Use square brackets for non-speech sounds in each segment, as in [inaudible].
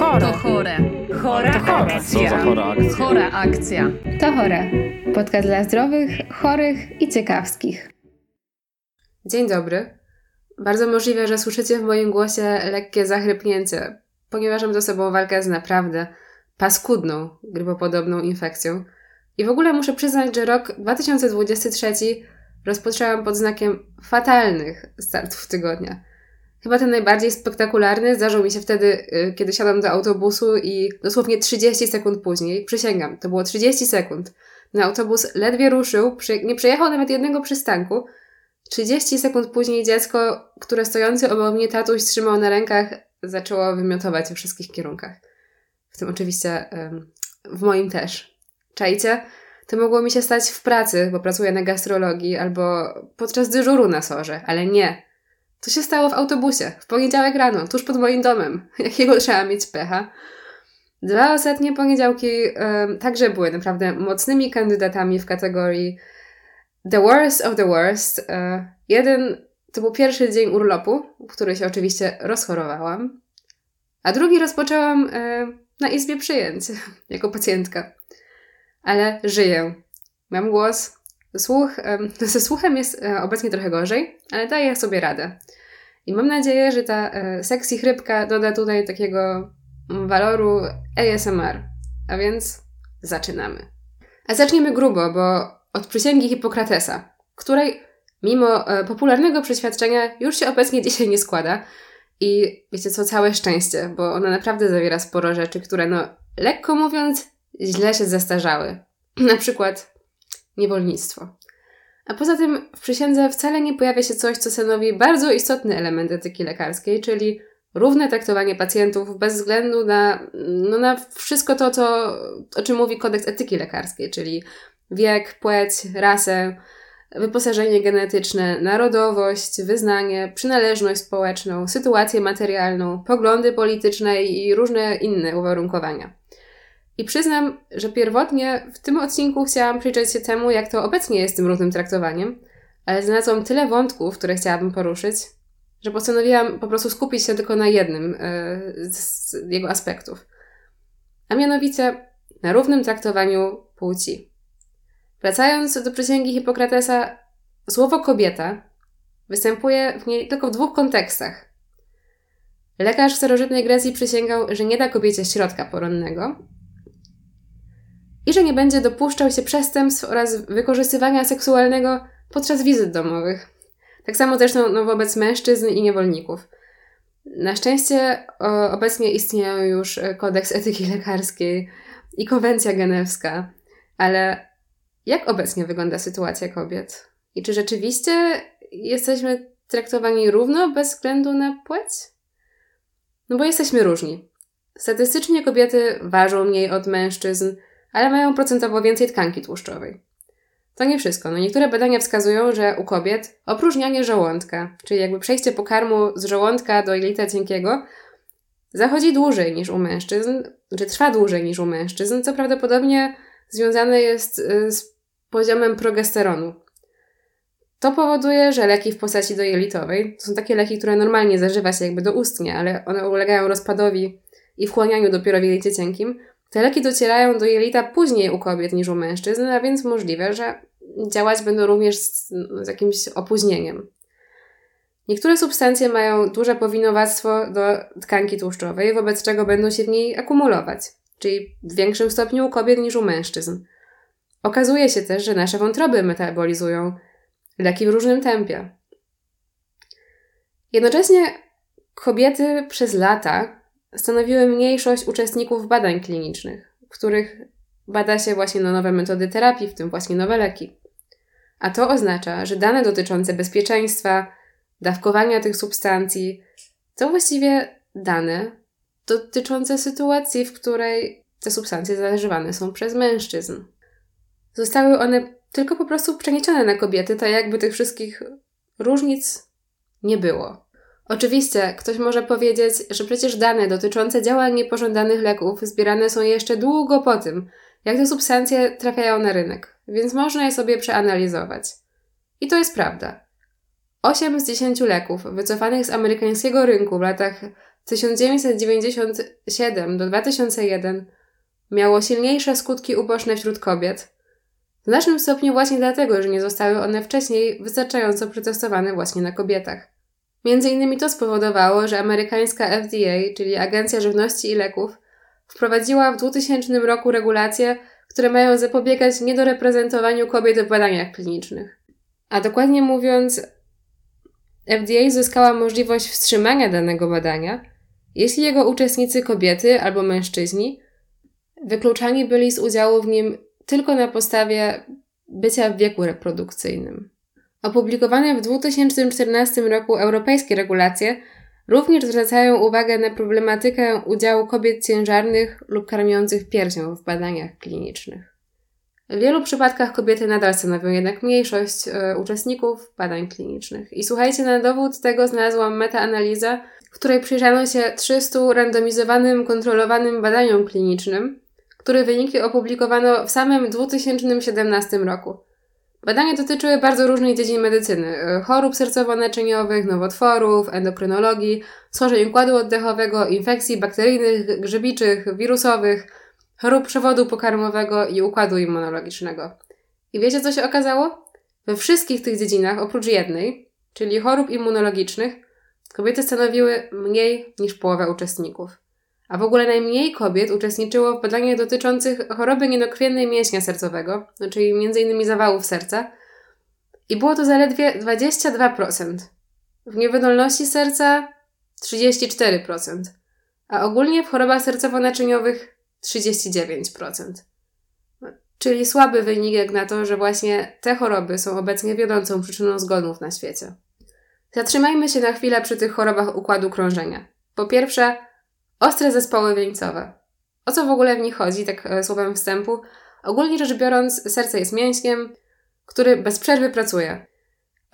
chore. To chore. Chora To chore. akcja. Co za chora akcja? Chora akcja. To chore. Podcast dla zdrowych, chorych i ciekawskich. Dzień dobry. Bardzo możliwe, że słyszycie w moim głosie lekkie zachrypnięcie, ponieważ mam ze sobą walkę z naprawdę paskudną, grypopodobną infekcją. I w ogóle muszę przyznać, że rok 2023 rozpoczęłam pod znakiem fatalnych startów tygodnia. Chyba ten najbardziej spektakularny zdarzył mi się wtedy, y, kiedy siadam do autobusu i dosłownie 30 sekund później, przysięgam, to było 30 sekund, na autobus ledwie ruszył, nie przejechał nawet jednego przystanku, 30 sekund później dziecko, które stojący obok mnie tatuś trzymał na rękach, zaczęło wymiotować we wszystkich kierunkach. W tym oczywiście w moim też. Czajcie? To mogło mi się stać w pracy, bo pracuję na gastrologii, albo podczas dyżuru na sorze, ale nie. To się stało w autobusie, w poniedziałek rano, tuż pod moim domem. [laughs] Jakiego trzeba mieć pecha. Dwa ostatnie poniedziałki em, także były naprawdę mocnymi kandydatami w kategorii The worst of the worst. E, Jeden to był pierwszy dzień urlopu, który się oczywiście rozchorowałam, a drugi rozpoczęłam e, na izbie przyjęć [laughs] jako pacjentka. Ale żyję. Mam głos. Słuch, [laughs] ze słuchem jest e, obecnie trochę gorzej, ale daję sobie radę. I mam nadzieję, że ta e, sexy chrypka doda tutaj takiego waloru ASMR. A więc zaczynamy. A zaczniemy grubo, bo od przysięgi Hipokratesa, której mimo e, popularnego przeświadczenia już się obecnie [laughs] dzisiaj nie składa. I wiecie co, całe szczęście, bo ona naprawdę zawiera sporo rzeczy, które no, lekko mówiąc, źle się zestarzały. [clears throat] Na przykład niewolnictwo. A poza tym w przysiędze wcale nie pojawia się coś, co stanowi bardzo istotny element etyki lekarskiej, czyli równe traktowanie pacjentów bez względu na, no, na wszystko to, co, o czym mówi kodeks etyki lekarskiej, czyli wiek, płeć, rasę, wyposażenie genetyczne, narodowość, wyznanie, przynależność społeczną, sytuację materialną, poglądy polityczne i różne inne uwarunkowania. I przyznam, że pierwotnie w tym odcinku chciałam przyjrzeć się temu, jak to obecnie jest z tym równym traktowaniem, ale znalazłam tyle wątków, które chciałabym poruszyć, że postanowiłam po prostu skupić się tylko na jednym e, z jego aspektów. A mianowicie na równym traktowaniu płci. Wracając do przysięgi Hipokratesa, słowo kobieta występuje w niej tylko w dwóch kontekstach. Lekarz w starożytnej Grecji przysięgał, że nie da kobiecie środka poronnego i że nie będzie dopuszczał się przestępstw oraz wykorzystywania seksualnego podczas wizyt domowych. Tak samo zresztą no, wobec mężczyzn i niewolników. Na szczęście o, obecnie istnieją już e, kodeks etyki lekarskiej i konwencja genewska, ale jak obecnie wygląda sytuacja kobiet? I czy rzeczywiście jesteśmy traktowani równo bez względu na płeć? No bo jesteśmy różni. Statystycznie kobiety ważą mniej od mężczyzn, ale mają procentowo więcej tkanki tłuszczowej. To nie wszystko. No niektóre badania wskazują, że u kobiet opróżnianie żołądka, czyli jakby przejście pokarmu z żołądka do jelita cienkiego, zachodzi dłużej niż u mężczyzn, czy trwa dłużej niż u mężczyzn, co prawdopodobnie związane jest y, z poziomem progesteronu. To powoduje, że leki w postaci dojelitowej, to są takie leki, które normalnie zażywa się jakby doustnie, ale one ulegają rozpadowi i wchłanianiu dopiero w jelicie cienkim, te leki docierają do jelita później u kobiet niż u mężczyzn, a więc możliwe, że działać będą również z, z jakimś opóźnieniem. Niektóre substancje mają duże powinowactwo do tkanki tłuszczowej, wobec czego będą się w niej akumulować, czyli w większym stopniu u kobiet niż u mężczyzn. Okazuje się też, że nasze wątroby metabolizują leki w różnym tempie. Jednocześnie kobiety przez lata stanowiły mniejszość uczestników badań klinicznych, w których bada się właśnie na nowe metody terapii, w tym właśnie nowe leki. A to oznacza, że dane dotyczące bezpieczeństwa, dawkowania tych substancji to właściwie dane dotyczące sytuacji, w której te substancje zażywane są przez mężczyzn. Zostały one tylko po prostu przeniesione na kobiety, tak jakby tych wszystkich różnic nie było. Oczywiście ktoś może powiedzieć, że przecież dane dotyczące działań niepożądanych leków zbierane są jeszcze długo po tym, jak te substancje trafiają na rynek, więc można je sobie przeanalizować. I to jest prawda. 8 z 10 leków wycofanych z amerykańskiego rynku w latach 1997 do 2001 miało silniejsze skutki uboczne wśród kobiet. W znacznym stopniu właśnie dlatego, że nie zostały one wcześniej wystarczająco przetestowane właśnie na kobietach. Między innymi to spowodowało, że amerykańska FDA, czyli Agencja Żywności i Leków, wprowadziła w 2000 roku regulacje, które mają zapobiegać niedoreprezentowaniu kobiet w badaniach klinicznych. A dokładnie mówiąc, FDA zyskała możliwość wstrzymania danego badania, jeśli jego uczestnicy kobiety albo mężczyźni wykluczani byli z udziału w nim tylko na podstawie bycia w wieku reprodukcyjnym. Opublikowane w 2014 roku europejskie regulacje również zwracają uwagę na problematykę udziału kobiet ciężarnych lub karmiących piersią w badaniach klinicznych. W wielu przypadkach kobiety nadal stanowią jednak mniejszość e, uczestników badań klinicznych. I słuchajcie, na dowód tego znalazłam metaanalizę, w której przyjrzano się 300 randomizowanym, kontrolowanym badaniom klinicznym, które wyniki opublikowano w samym 2017 roku. Badania dotyczyły bardzo różnych dziedzin medycyny: e, chorób sercowo-naczyniowych, nowotworów, endokrynologii, schorzeń układu oddechowego, infekcji bakteryjnych, grzybiczych, wirusowych, chorób przewodu pokarmowego i układu immunologicznego. I wiecie, co się okazało? We wszystkich tych dziedzinach, oprócz jednej, czyli chorób immunologicznych, kobiety stanowiły mniej niż połowę uczestników. A w ogóle najmniej kobiet uczestniczyło w badaniach dotyczących choroby niedokrwiennej mięśnia sercowego, czyli m.in. zawałów serca. I było to zaledwie 22%. W niewydolności serca 34%, a ogólnie w chorobach sercowo-naczyniowych 39%. Czyli słaby wynik jak na to, że właśnie te choroby są obecnie wiodącą przyczyną zgonów na świecie. Zatrzymajmy się na chwilę przy tych chorobach układu krążenia. Po pierwsze, Ostre zespoły wieńcowe. O co w ogóle w nich chodzi, tak e, słowem wstępu? Ogólnie rzecz biorąc, serce jest mięśniem, który bez przerwy pracuje.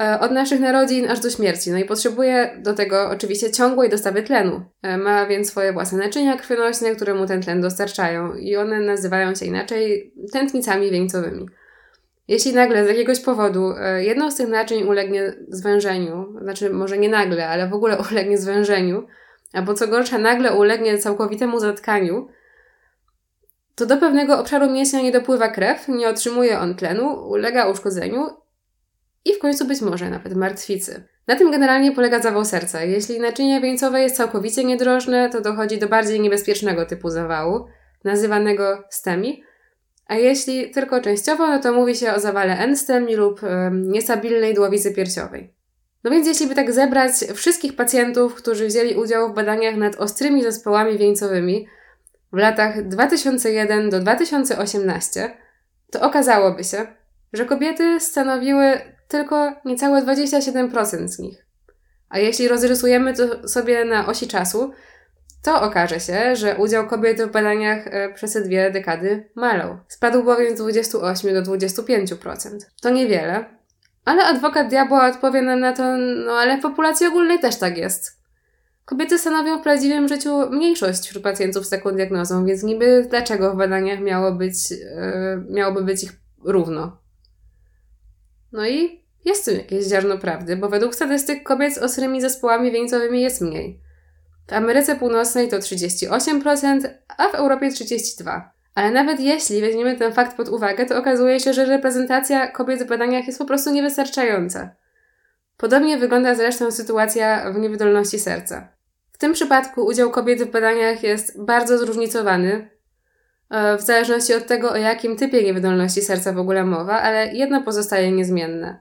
E, od naszych narodzin aż do śmierci. No i potrzebuje do tego oczywiście ciągłej dostawy tlenu. E, ma więc swoje własne naczynia krwionośne, które mu ten tlen dostarczają i one nazywają się inaczej tętnicami wieńcowymi. Jeśli nagle z jakiegoś powodu jedno z tych naczyń ulegnie zwężeniu, znaczy może nie nagle, ale w ogóle [laughs] ulegnie zwężeniu, albo co gorsza, nagle ulegnie całkowitemu zatkaniu, to do pewnego obszaru mięśnia nie dopływa krew, nie otrzymuje on tlenu, ulega uszkodzeniu i w końcu być może nawet martwicy. Na tym generalnie polega zawał serca. Jeśli naczynie wieńcowe jest całkowicie niedrożne, to dochodzi do bardziej niebezpiecznego typu zawału, nazywanego STEMI, a jeśli tylko częściowo, no to mówi się o zawale N-STEMI lub y, niestabilnej dłowicy piersiowej. No więc jeśli by tak zebrać wszystkich pacjentów, którzy wzięli udział w badaniach nad ostrymi zespołami wieńcowymi w latach 2001 do 2018, to okazałoby się, że kobiety stanowiły tylko niecałe 27% z nich. A jeśli rozrysujemy to sobie na osi czasu, to okaże się, że udział kobiet w badaniach e, przez dwie dekady malał. Spadł bowiem z 28 do 25%. To niewiele, ale adwokat diabła odpowie nam na to, no ale w populacji ogólnej też tak jest. Kobiety stanowią w prawdziwym życiu mniejszość wśród pacjentów z taką diagnozą, więc niby dlaczego w badaniach miało być, yy, miałoby być ich równo? No i jest tu jakieś ziarno prawdy, bo według statystyk kobiet z ostrymi zespołami wieńcowymi jest mniej. W Ameryce Północnej to 38%, a w Europie 32%. Ale nawet jeśli weźmiemy ten fakt pod uwagę, to okazuje się, że reprezentacja kobiet w badaniach jest po prostu niewystarczająca. Podobnie wygląda zresztą sytuacja w niewydolności serca. W tym przypadku udział kobiet w badaniach jest bardzo zróżnicowany, e, w zależności od tego, o jakim typie niewydolności serca w ogóle mowa, ale jedno pozostaje niezmienne.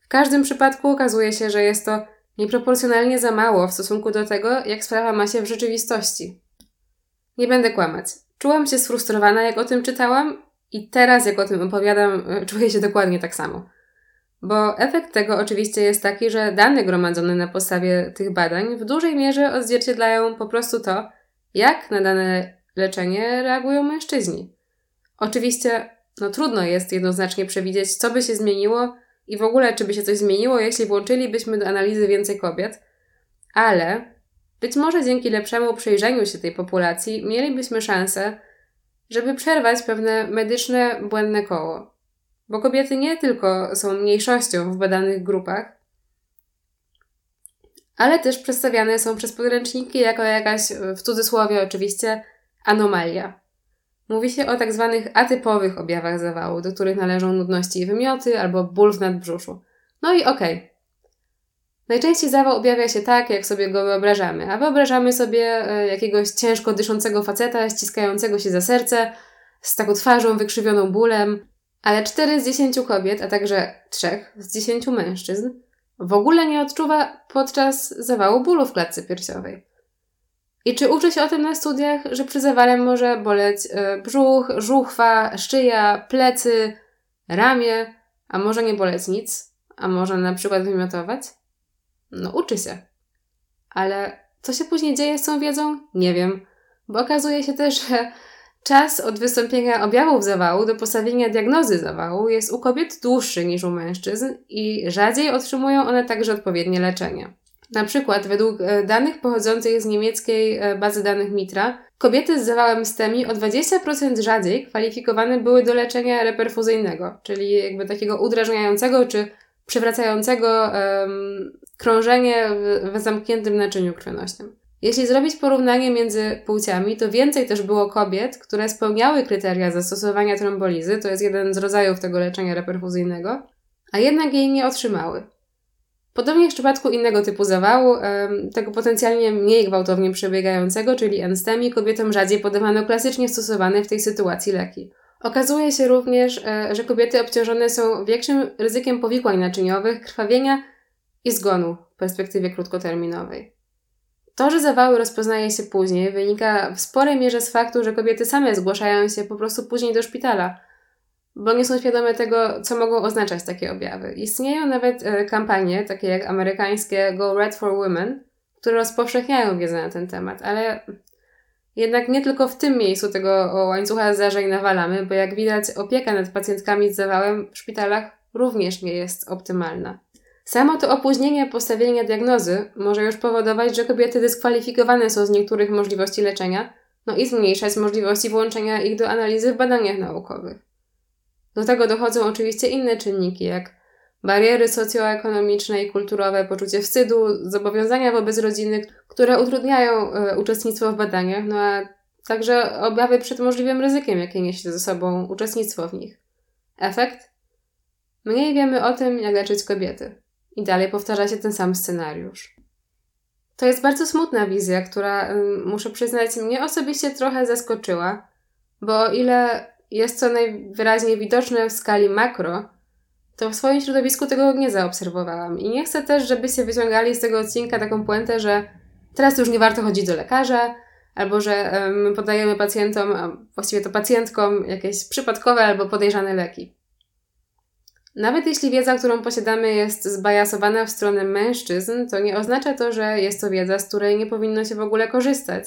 W każdym przypadku okazuje się, że jest to nieproporcjonalnie za mało w stosunku do tego, jak sprawa ma się w rzeczywistości. Nie będę kłamać. Czułam się sfrustrowana, jak o tym czytałam, i teraz, jak o tym opowiadam, e, czuję się dokładnie tak samo. Bo efekt tego oczywiście jest taki, że dane gromadzone na podstawie tych badań w dużej mierze odzwierciedlają po prostu to, jak na dane leczenie reagują mężczyźni. Oczywiście, no trudno jest jednoznacznie przewidzieć, co by się zmieniło i w ogóle, czy by się coś zmieniło, jeśli włączylibyśmy do analizy więcej kobiet, ale być może dzięki lepszemu przyjrzeniu się tej populacji mielibyśmy szansę, żeby przerwać pewne medyczne błędne koło. Bo kobiety nie tylko są mniejszością w badanych grupach, ale też przedstawiane są przez podręczniki jako jakaś, w cudzysłowie oczywiście, anomalia. Mówi się o tak zwanych atypowych objawach zawału, do których należą nudności i wymioty albo ból w nadbrzuszu. No i okej. Okay. Najczęściej zawał objawia się tak, jak sobie go wyobrażamy, a wyobrażamy sobie e, jakiegoś ciężko dyszącego faceta, ściskającego się za serce, z taką twarzą wykrzywioną bólem, ale 4 z 10 kobiet, a także 3 z 10 mężczyzn w ogóle nie odczuwa podczas zawału bólu w klatce piersiowej. I czy uczy się o tym na studiach, że przy zawale może boleć e, brzuch, żuchwa, szyja, plecy, ramię, a może nie boleć nic, a może na przykład wymiotować? No, uczy się. Ale co się później dzieje z tą wiedzą? Nie wiem, bo okazuje się też, że czas od wystąpienia objawów zawału do postawienia diagnozy zawału jest u kobiet dłuższy niż u mężczyzn i rzadziej otrzymują one także odpowiednie leczenie. Na przykład, według e, danych pochodzących z niemieckiej e, bazy danych Mitra, kobiety z zawałem STEMI o 20% rzadziej kwalifikowane były do leczenia reperfuzyjnego, czyli jakby takiego udrażniającego czy przywracającego um, krążenie w, w zamkniętym naczyniu krwionośnym. Jeśli zrobić porównanie między płciami, to więcej też było kobiet, które spełniały kryteria zastosowania trombolizy, to jest jeden z rodzajów tego leczenia reperfuzyjnego, a jednak jej nie otrzymały. Podobnie w przypadku innego typu zawału, tego potencjalnie mniej gwałtownie przebiegającego, czyli enstemi, kobietom rzadziej podawano klasycznie stosowane w tej sytuacji leki. Okazuje się również, e, że kobiety obciążone są większym ryzykiem powikłań naczyniowych, krwawienia i zgonu w perspektywie krótkoterminowej. To, że zawały rozpoznaje się później, wynika w sporej mierze z faktu, że kobiety same zgłaszają się po prostu później do szpitala, bo nie są świadome tego, co mogą oznaczać takie objawy. Istnieją nawet e, kampanie, takie jak amerykańskie Go Red for Women, które rozpowszechniają wiedzę na ten temat, ale jednak nie tylko w tym miejscu tego łańcucha zdarzeń nawalamy, bo jak widać, opieka nad pacjentkami z zawałem w szpitalach również nie jest optymalna. Samo to opóźnienie postawienia diagnozy może już powodować, że kobiety dyskwalifikowane są z niektórych możliwości leczenia, no i zmniejszać możliwości włączenia ich do analizy w badaniach naukowych. Do tego dochodzą oczywiście inne czynniki, jak bariery socjoekonomiczne i kulturowe, poczucie wstydu, zobowiązania wobec rodziny, które utrudniają e, uczestnictwo w badaniach, no a także obawy przed możliwym ryzykiem, jakie niesie ze sobą uczestnictwo w nich. Efekt? Mniej wiemy o tym, jak leczyć kobiety. I dalej powtarza się ten sam scenariusz. To jest bardzo smutna wizja, która, muszę przyznać, mnie osobiście trochę zaskoczyła, bo o ile jest to najwyraźniej widoczne w skali makro, to w swoim środowisku tego nie zaobserwowałam. I nie chcę też, żebyście wyciągali z tego odcinka taką puentę, że teraz już nie warto chodzić do lekarza, albo że my podajemy pacjentom, a właściwie to pacjentkom, jakieś przypadkowe albo podejrzane leki. Nawet jeśli wiedza, którą posiadamy, jest zbajasowana w stronę mężczyzn, to nie oznacza to, że jest to wiedza, z której nie powinno się w ogóle korzystać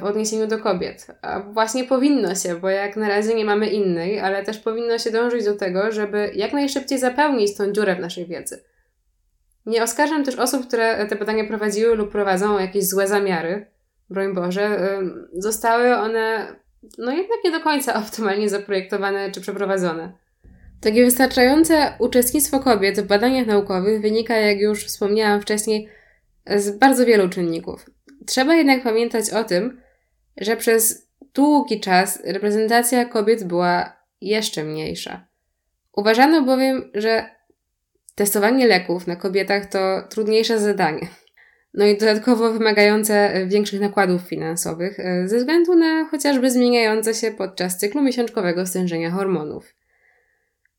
w odniesieniu do kobiet. A właśnie powinno się, bo jak na razie nie mamy innej, ale też powinno się dążyć do tego, żeby jak najszybciej zapełnić tą dziurę w naszej wiedzy. Nie oskarżam też osób, które te badania prowadziły lub prowadzą jakieś złe zamiary. Broń Boże, zostały one no jednak nie do końca [laughs] optymalnie zaprojektowane czy przeprowadzone. Takie wystarczające uczestnictwo kobiet w badaniach naukowych wynika, jak już wspomniałam wcześniej, z bardzo wielu czynników. Trzeba jednak pamiętać o tym, że przez długi czas reprezentacja kobiet była jeszcze mniejsza. Uważano bowiem, że testowanie leków na kobietach to trudniejsze zadanie. No i dodatkowo wymagające większych nakładów finansowych, ze względu na chociażby zmieniające się podczas cyklu miesiączkowego stężenia hormonów.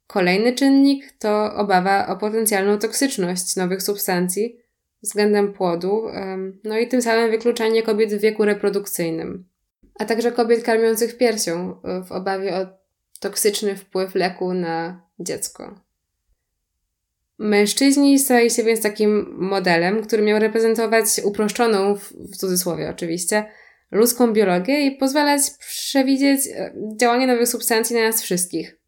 Kolejny czynnik to obawa o potencjalną toksyczność nowych substancji względem płodu, no i tym samym wykluczanie kobiet w wieku reprodukcyjnym, a także kobiet karmiących piersią e, w obawie o toksyczny wpływ leku na dziecko. Mężczyźni stali się więc takim modelem, który miał reprezentować uproszczoną, w cudzysłowie oczywiście, ludzką biologię i pozwalać przewidzieć e, działanie nowych substancji na nas wszystkich.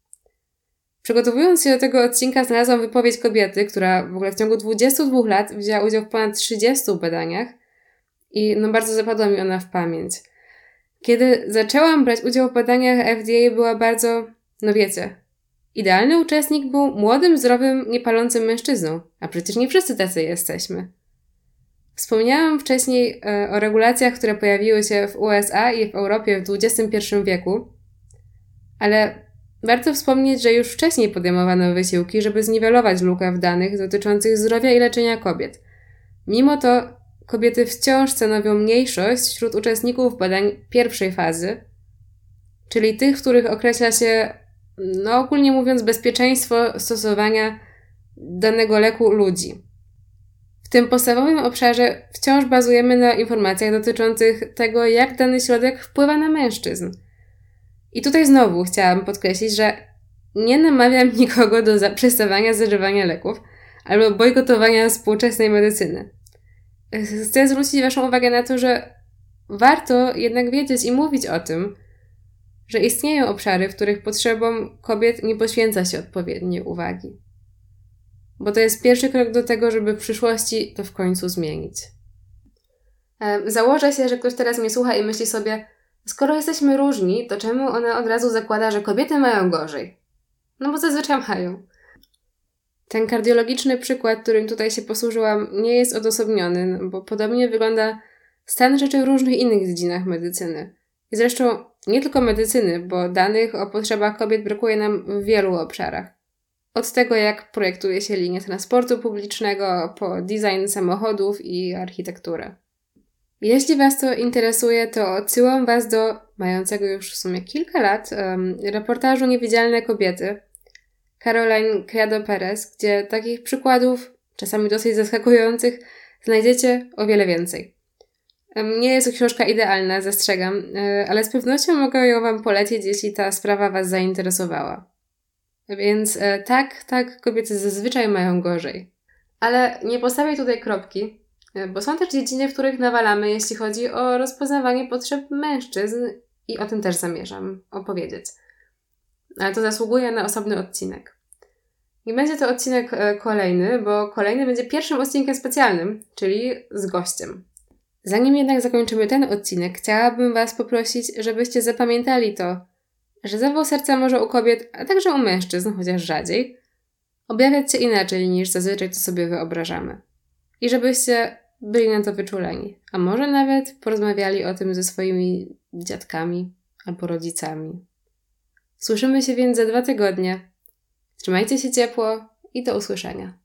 Przygotowując się do tego odcinka, znalazłam wypowiedź kobiety, która w ogóle w ciągu 22 lat wzięła udział w ponad 30 badaniach i no bardzo zapadła mi ona w pamięć. Kiedy zaczęłam brać udział w badaniach FDA, była bardzo, no wiecie, idealny uczestnik był młodym, zdrowym, niepalącym mężczyzną, a przecież nie wszyscy tacy jesteśmy. Wspomniałam wcześniej e, o regulacjach, które pojawiły się w USA i w Europie w XXI wieku, ale warto wspomnieć, że już wcześniej podejmowano wysiłki, żeby zniwelować lukę w danych dotyczących zdrowia i leczenia kobiet. Mimo to kobiety wciąż stanowią mniejszość wśród uczestników badań pierwszej fazy, czyli tych, w których określa się, no ogólnie mówiąc, bezpieczeństwo stosowania danego leku ludzi. W tym podstawowym obszarze wciąż bazujemy na informacjach dotyczących tego, jak dany środek wpływa na mężczyzn. I tutaj znowu chciałam podkreślić, że nie namawiam [laughs] nikogo do zaprzestawania zażywania leków albo bojkotowania współczesnej medycyny. Chcę zwrócić Waszą uwagę na to, że warto jednak wiedzieć i mówić o tym, że istnieją obszary, w których potrzebom kobiet nie poświęca się odpowiedniej uwagi. Bo to jest pierwszy krok do tego, żeby w przyszłości to w końcu zmienić. Założę się, że ktoś teraz mnie słucha i myśli sobie, skoro jesteśmy różni, to czemu ona od razu zakłada, że kobiety mają gorzej? No bo zazwyczaj mają. Ten kardiologiczny przykład, którym tutaj się posłużyłam, nie jest odosobniony, no bo podobnie wygląda stan rzeczy w różnych innych dziedzinach medycyny. I zresztą nie tylko medycyny, bo danych o potrzebach kobiet brakuje nam w wielu obszarach. Od tego, jak projektuje się linie transportu publicznego, po design samochodów i architekturę. Jeśli Was to interesuje, to odsyłam Was do mającego już w sumie kilka lat um, reportażu Niewidzialne kobiety Caroline Criado Perez, gdzie takich przykładów, czasami dosyć zaskakujących, znajdziecie o wiele więcej. Nie jest to książka idealna, zastrzegam, e, ale z pewnością mogę ją Wam polecić, jeśli ta sprawa Was zainteresowała. Więc e, tak, tak, kobiety zazwyczaj mają gorzej. Ale nie postawię tutaj kropki, bo są też dziedziny, w których nawalamy, jeśli chodzi o rozpoznawanie potrzeb mężczyzn i o tym też zamierzam opowiedzieć. Ale to zasługuje na osobny odcinek. I będzie to odcinek kolejny, bo kolejny będzie pierwszym odcinkiem specjalnym, czyli z gościem. Zanim jednak zakończymy ten odcinek, chciałabym Was poprosić, żebyście zapamiętali to, że zawał serca może u kobiet, a także u mężczyzn, chociaż rzadziej, objawiać się inaczej niż zazwyczaj to sobie wyobrażamy. I żebyście byli na to wyczuleni, a może nawet porozmawiali o tym ze swoimi dziadkami albo rodzicami. Słyszymy się więc za dwa tygodnie. Trzymajcie się ciepło i do usłyszenia.